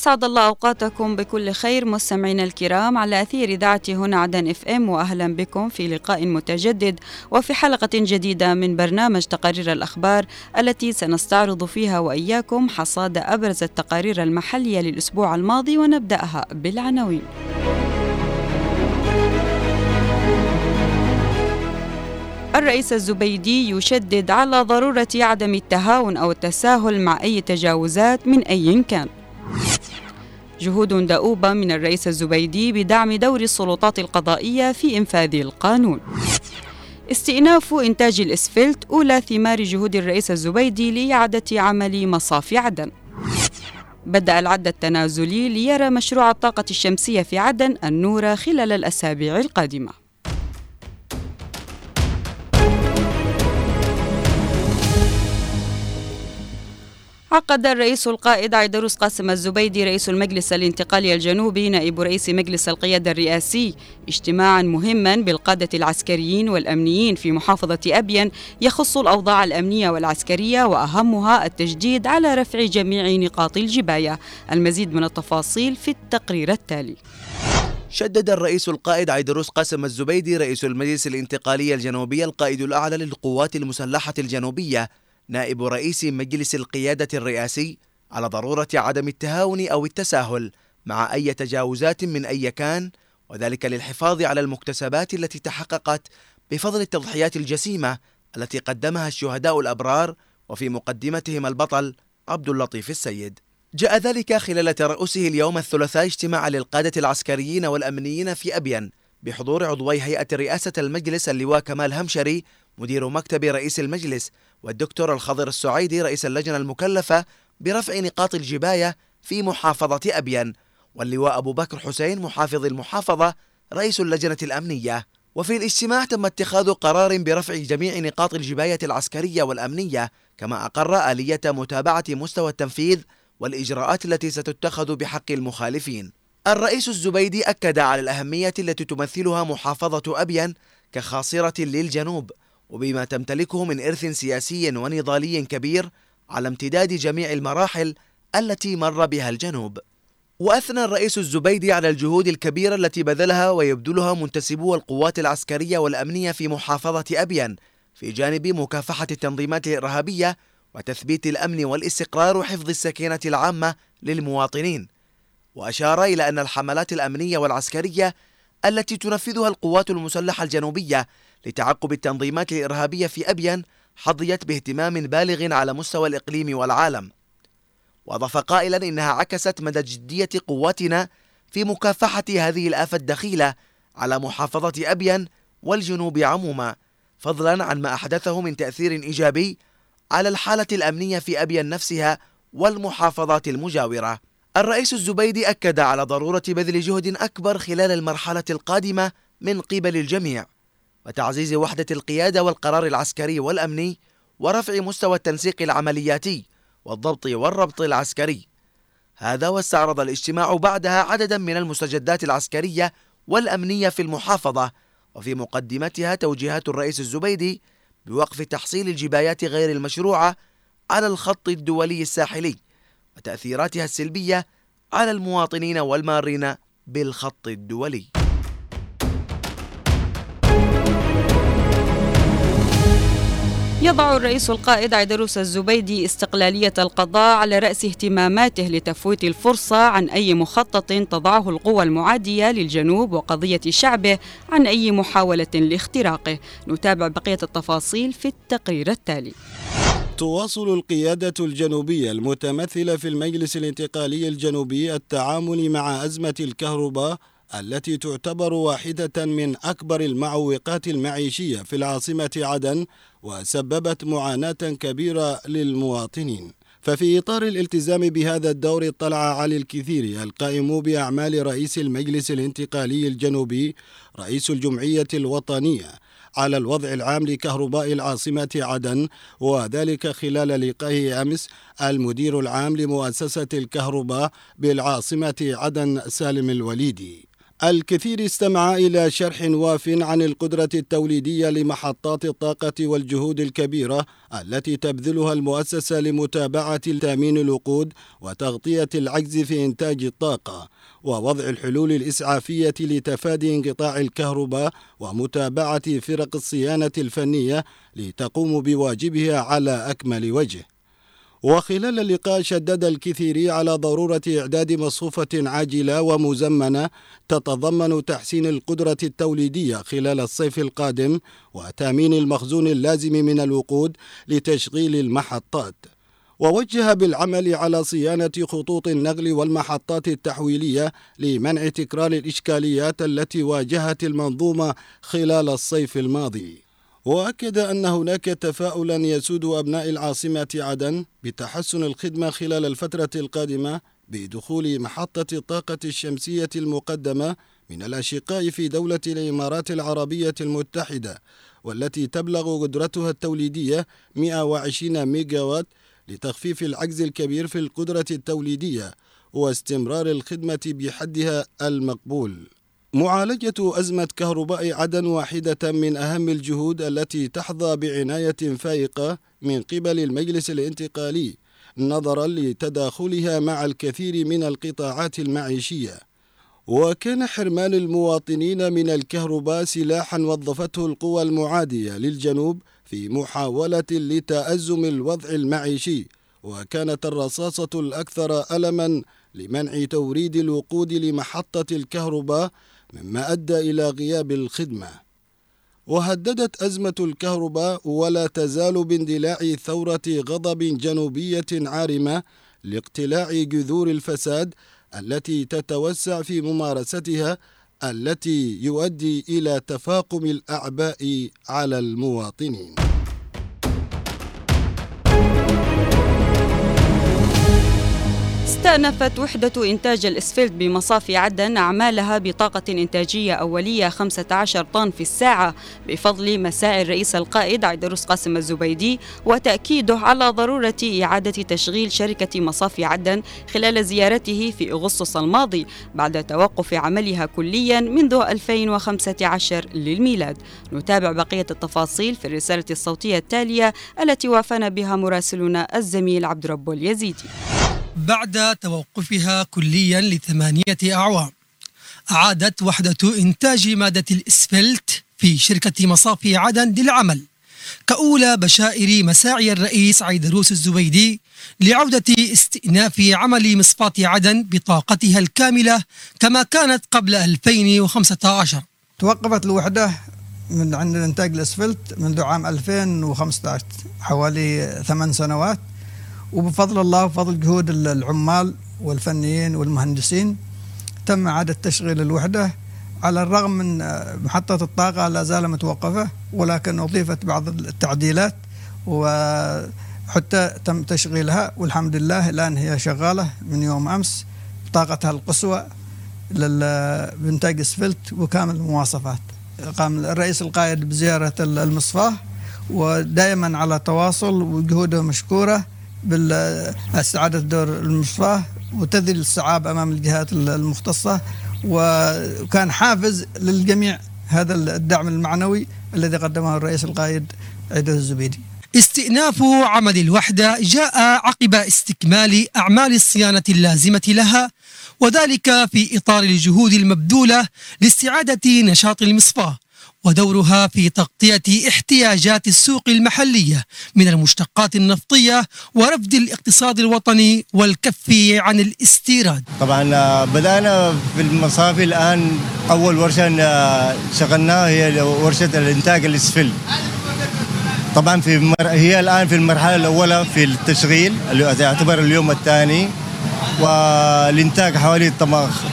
أسعد الله أوقاتكم بكل خير مستمعينا الكرام على أثير إذاعة هنا عدن إف إم وأهلا بكم في لقاء متجدد وفي حلقة جديدة من برنامج تقارير الأخبار التي سنستعرض فيها وإياكم حصاد أبرز التقارير المحلية للأسبوع الماضي ونبدأها بالعناوين. الرئيس الزبيدي يشدد على ضرورة عدم التهاون أو التساهل مع أي تجاوزات من أي كان. جهود دؤوبة من الرئيس الزبيدي بدعم دور السلطات القضائية في إنفاذ القانون. استئناف إنتاج الإسفلت أولى ثمار جهود الرئيس الزبيدي لإعادة عمل مصافي عدن. بدأ العد التنازلي ليرى مشروع الطاقة الشمسية في عدن النور خلال الأسابيع القادمة. عقد الرئيس القائد عيدروس قاسم الزبيدي رئيس المجلس الانتقالي الجنوبي نائب رئيس مجلس القيادة الرئاسي اجتماعا مهما بالقادة العسكريين والأمنيين في محافظة أبين يخص الأوضاع الأمنية والعسكرية وأهمها التجديد على رفع جميع نقاط الجباية. المزيد من التفاصيل في التقرير التالي. شدد الرئيس القائد عيدروس قاسم الزبيدي رئيس المجلس الانتقالي الجنوبي القائد الأعلى للقوات المسلحة الجنوبية نائب رئيس مجلس القيادة الرئاسي على ضرورة عدم التهاون أو التساهل مع أي تجاوزات من أي كان وذلك للحفاظ على المكتسبات التي تحققت بفضل التضحيات الجسيمة التي قدمها الشهداء الأبرار وفي مقدمتهم البطل عبد اللطيف السيد. جاء ذلك خلال ترأسه اليوم الثلاثاء اجتماع للقادة العسكريين والأمنيين في أبين بحضور عضوي هيئة رئاسة المجلس اللواء كمال همشري مدير مكتب رئيس المجلس والدكتور الخضر السعيدي رئيس اللجنة المكلفة برفع نقاط الجباية في محافظة أبين واللواء أبو بكر حسين محافظ المحافظة رئيس اللجنة الأمنية. وفي الاجتماع تم اتخاذ قرار برفع جميع نقاط الجباية العسكرية والأمنية كما أقر آلية متابعة مستوى التنفيذ والإجراءات التي ستتخذ بحق المخالفين. الرئيس الزبيدي أكد على الأهمية التي تمثلها محافظة أبين كخاصرة للجنوب. وبما تمتلكه من إرث سياسي ونضالي كبير على امتداد جميع المراحل التي مر بها الجنوب. وأثنى الرئيس الزبيدي على الجهود الكبيرة التي بذلها ويبذلها منتسبو القوات العسكرية والأمنية في محافظة أبين في جانب مكافحة التنظيمات الإرهابية وتثبيت الأمن والاستقرار وحفظ السكينة العامة للمواطنين. وأشار إلى أن الحملات الأمنية والعسكرية التي تنفذها القوات المسلحة الجنوبية لتعقب التنظيمات الإرهابية في أبين حظيت باهتمام بالغ على مستوى الإقليم والعالم. وأضاف قائلا إنها عكست مدى جدية قواتنا في مكافحة هذه الآفة الدخيلة على محافظة أبين والجنوب عموما فضلا عن ما أحدثه من تأثير إيجابي على الحالة الأمنية في أبين نفسها والمحافظات المجاورة. الرئيس الزبيدي أكد على ضرورة بذل جهد أكبر خلال المرحلة القادمة من قبل الجميع. وتعزيز وحدة القيادة والقرار العسكري والأمني ورفع مستوى التنسيق العملياتي والضبط والربط العسكري. هذا واستعرض الاجتماع بعدها عددا من المستجدات العسكرية والأمنية في المحافظة وفي مقدمتها توجيهات الرئيس الزبيدي بوقف تحصيل الجبايات غير المشروعة على الخط الدولي الساحلي وتأثيراتها السلبية على المواطنين والمارين بالخط الدولي. يضع الرئيس القائد عيدروس الزبيدي استقلالية القضاء على رأس اهتماماته لتفويت الفرصة عن أي مخطط تضعه القوى المعادية للجنوب وقضية شعبه عن أي محاولة لاختراقه. نتابع بقية التفاصيل في التقرير التالي. تواصل القيادة الجنوبية المتمثلة في المجلس الانتقالي الجنوبي التعامل مع أزمة الكهرباء التي تعتبر واحدة من أكبر المعوقات المعيشية في العاصمة عدن وسببت معاناة كبيرة للمواطنين. ففي إطار الالتزام بهذا الدور اطلع علي الكثير القائم بأعمال رئيس المجلس الانتقالي الجنوبي رئيس الجمعية الوطنية على الوضع العام لكهرباء العاصمة عدن وذلك خلال لقائه أمس المدير العام لمؤسسة الكهرباء بالعاصمة عدن سالم الوليدي. الكثير استمع إلى شرح واف عن القدرة التوليدية لمحطات الطاقة والجهود الكبيرة التي تبذلها المؤسسة لمتابعة تأمين الوقود وتغطية العجز في إنتاج الطاقة ووضع الحلول الإسعافية لتفادي انقطاع الكهرباء ومتابعة فرق الصيانة الفنية لتقوم بواجبها على أكمل وجه. وخلال اللقاء شدد الكثير على ضرورة إعداد مصفوفة عاجلة ومزمنة تتضمن تحسين القدرة التوليدية خلال الصيف القادم وتأمين المخزون اللازم من الوقود لتشغيل المحطات. ووجه بالعمل على صيانة خطوط النقل والمحطات التحويلية لمنع تكرار الإشكاليات التي واجهت المنظومة خلال الصيف الماضي. وأكد أن هناك تفاؤلا يسود أبناء العاصمة عدن بتحسن الخدمة خلال الفترة القادمة بدخول محطة الطاقة الشمسية المقدمة من الأشقاء في دولة الإمارات العربية المتحدة والتي تبلغ قدرتها التوليدية 120 ميجا وات لتخفيف العجز الكبير في القدرة التوليدية واستمرار الخدمة بحدها المقبول. معالجة أزمة كهرباء عدن واحدة من أهم الجهود التي تحظى بعناية فائقة من قبل المجلس الانتقالي نظرا لتداخلها مع الكثير من القطاعات المعيشية. وكان حرمان المواطنين من الكهرباء سلاحا وظفته القوى المعادية للجنوب في محاولة لتأزم الوضع المعيشي وكانت الرصاصة الأكثر ألما لمنع توريد الوقود لمحطة الكهرباء مما أدى إلى غياب الخدمة. وهددت أزمة الكهرباء ولا تزال باندلاع ثورة غضب جنوبية عارمة لاقتلاع جذور الفساد التي تتوسع في ممارستها التي يؤدي إلى تفاقم الأعباء على المواطنين. استأنفت وحدة إنتاج الإسفلت بمصافي عدن أعمالها بطاقة إنتاجية أولية 15 طن في الساعة بفضل مساعي الرئيس القائد عيدروس قاسم الزبيدي وتأكيده على ضرورة إعادة تشغيل شركة مصافي عدن خلال زيارته في أغسطس الماضي بعد توقف عملها كليا منذ 2015 للميلاد. نتابع بقية التفاصيل في الرسالة الصوتية التالية التي وافانا بها مراسلنا الزميل عبد رب اليزيدي. بعد توقفها كليا لثمانية أعوام أعادت وحدة إنتاج مادة الإسفلت في شركة مصافي عدن للعمل كأولى بشائر مساعي الرئيس عيدروس الزبيدي لعودة استئناف عمل مصفاة عدن بطاقتها الكاملة كما كانت قبل 2015 توقفت الوحدة من عند إنتاج الأسفلت منذ عام 2015 حوالي ثمان سنوات. وبفضل الله وفضل جهود العمال والفنيين والمهندسين تم إعادة تشغيل الوحدة على الرغم من آه، محطة الطاقة لا زال متوقفة ولكن أضيفت بعض التعديلات وحتى تم تشغيلها والحمد لله الآن هي شغالة من يوم أمس. بطاقتها القصوى بإنتاج إسفلت وكامل المواصفات. قام الرئيس القائد بزيارة المصفاة ودائما على تواصل وجهوده مشكورة باستعادة دور المصفاة وتذل الصعاب أمام الجهات المختصة وكان حافز للجميع هذا الدعم المعنوي الذي قدمه الرئيس القائد عيدة الزبيدي. استئناف عمل الوحدة جاء عقب استكمال أعمال الصيانة اللازمة لها وذلك في إطار الجهود المبذولة لاستعادة نشاط المصفاة. ودورها في تغطية احتياجات السوق المحلية من المشتقات النفطية ورفد الاقتصاد الوطني والكف عن الاستيراد. طبعا آه، بدأنا في المصافي الآن أول ورشة آه، شغلناها هي ورشة الإنتاج الإسفل. طبعا في مر... هي الآن في المرحلة الأولى في التشغيل اللي يعتبر اليوم الثاني. والإنتاج حوالي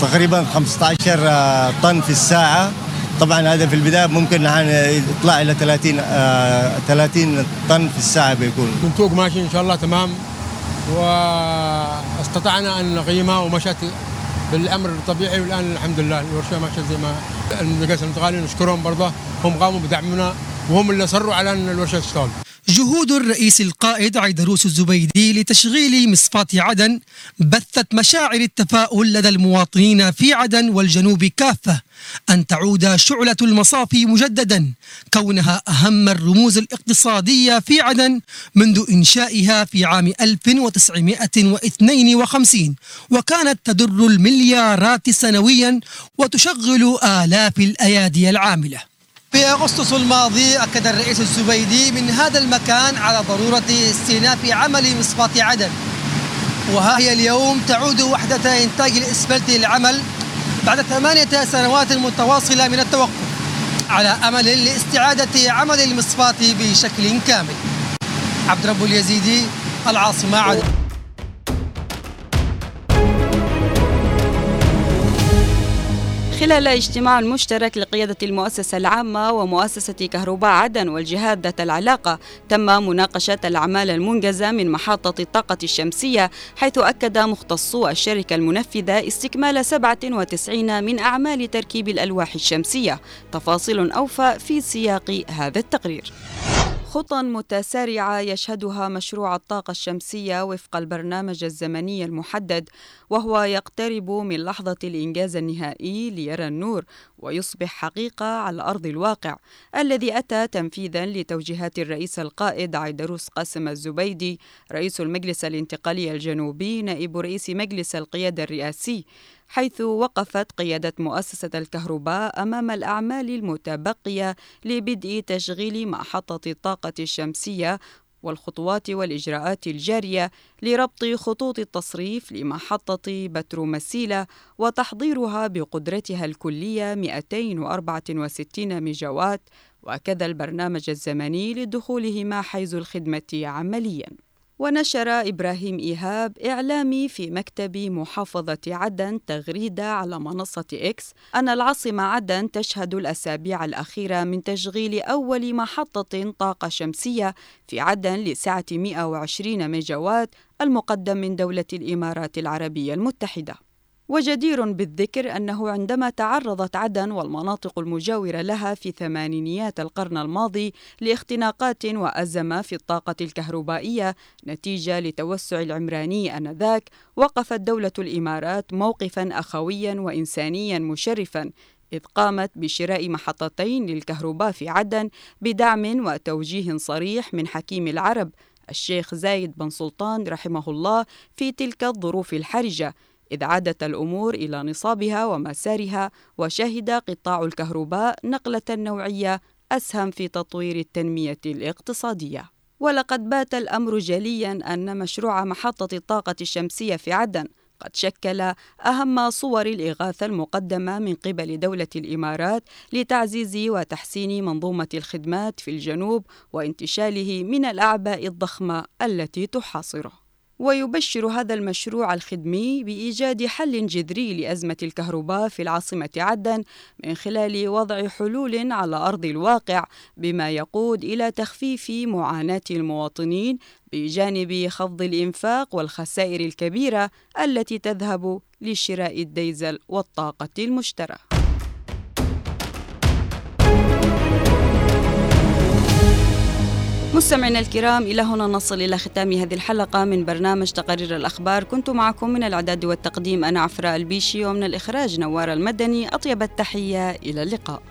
تقريبا 15 آه، طن في الساعة. طبعا هذا في البداية ممكن يطلع إلى 30 آه 30 طن في الساعة بيكون. منتوج ماشي إن شاء الله تمام. واستطعنا أن نقيمها ومشت بالأمر الطبيعي والآن الحمد لله الورشة ماشية زي ما المجلس الانتقالي. نشكرهم برضه هم قاموا بدعمنا وهم اللي صروا على إن الورشة تشتغل. جهود الرئيس القائد عيدروس الزبيدي لتشغيل مصفاة عدن بثت مشاعر التفاؤل لدى المواطنين في عدن والجنوب كافة أن تعود شعلة المصافي مجددا كونها أهم الرموز الاقتصادية في عدن منذ إنشائها في عام 1952 وكانت تدر المليارات سنويا وتشغل آلاف الأيادي العاملة. في أغسطس الماضي أكد الرئيس الزبيدي من هذا المكان على ضرورة استئناف عمل مصفاة عدن. وها هي اليوم تعود وحدة إنتاج الإسفلت للعمل بعد ثمانية سنوات متواصلة من التوقف على أمل لاستعادة عمل المصفاة بشكل كامل. عبد رب اليزيدي العاصمة عدن. خلال اجتماع مشترك لقيادة المؤسسة العامة ومؤسسة كهرباء عدن والجهات ذات العلاقة تم مناقشة الأعمال المنجزة من محطة الطاقة الشمسية حيث أكد مختصو الشركة المنفذة استكمال 97 من أعمال تركيب الألواح الشمسية. تفاصيل أوفى في سياق هذا التقرير. خطى متسارعة يشهدها مشروع الطاقة الشمسية وفق البرنامج الزمني المحدد وهو يقترب من لحظة الإنجاز النهائي ليرى النور ويصبح حقيقة على أرض الواقع الذي أتى تنفيذا لتوجيهات الرئيس القائد عيدروس قاسم الزبيدي رئيس المجلس الانتقالي الجنوبي نائب رئيس مجلس القيادة الرئاسي. حيث وقفت قيادة مؤسسة الكهرباء أمام الأعمال المتبقية لبدء تشغيل محطة الطاقة الشمسية والخطوات والإجراءات الجارية لربط خطوط التصريف لمحطة بترومسيلة وتحضيرها بقدرتها الكلية 264 ميجاوات وكذا البرنامج الزمني لدخولهما حيز الخدمة عملياً. ونشر إبراهيم إيهاب إعلامي في مكتب محافظة عدن تغريدة على منصة إكس. أن العاصمة عدن تشهد الأسابيع الأخيرة من تشغيل أول محطة طاقة شمسية في عدن لسعة 120 ميجاوات المقدم من دولة الإمارات العربية المتحدة. وجدير بالذكر أنه عندما تعرضت عدن والمناطق المجاورة لها في ثمانينيات القرن الماضي لاختناقات وأزمة في الطاقة الكهربائية نتيجة لتوسع العمراني آنذاك وقفت دولة الإمارات موقفا أخويا وإنسانيا مشرفا إذ قامت بشراء محطتين للكهرباء في عدن بدعم وتوجيه صريح من حكيم العرب الشيخ زايد بن سلطان رحمه الله في تلك الظروف الحرجة. إذ عادت الأمور إلى نصابها ومسارها وشهد قطاع الكهرباء نقلة نوعية أسهم في تطوير التنمية الاقتصادية. ولقد بات الأمر جليا أن مشروع محطة الطاقة الشمسية في عدن قد شكل أهم صور الإغاثة المقدمة من قبل دولة الإمارات لتعزيز وتحسين منظومة الخدمات في الجنوب وانتشاله من الأعباء الضخمة التي تحاصره. ويبشر هذا المشروع الخدمي بإيجاد حل جذري لأزمة الكهرباء في العاصمة عدن من خلال وضع حلول على أرض الواقع بما يقود إلى تخفيف معاناة المواطنين بجانب خفض الإنفاق والخسائر الكبيرة التي تذهب لشراء الديزل والطاقة المشترى. مستمعينا الكرام إلى هنا نصل إلى ختام هذه الحلقة من برنامج تقارير الأخبار. كنت معكم من الإعداد والتقديم أنا عفراء البيشي ومن الإخراج نوار المدني أطيب التحية إلى اللقاء.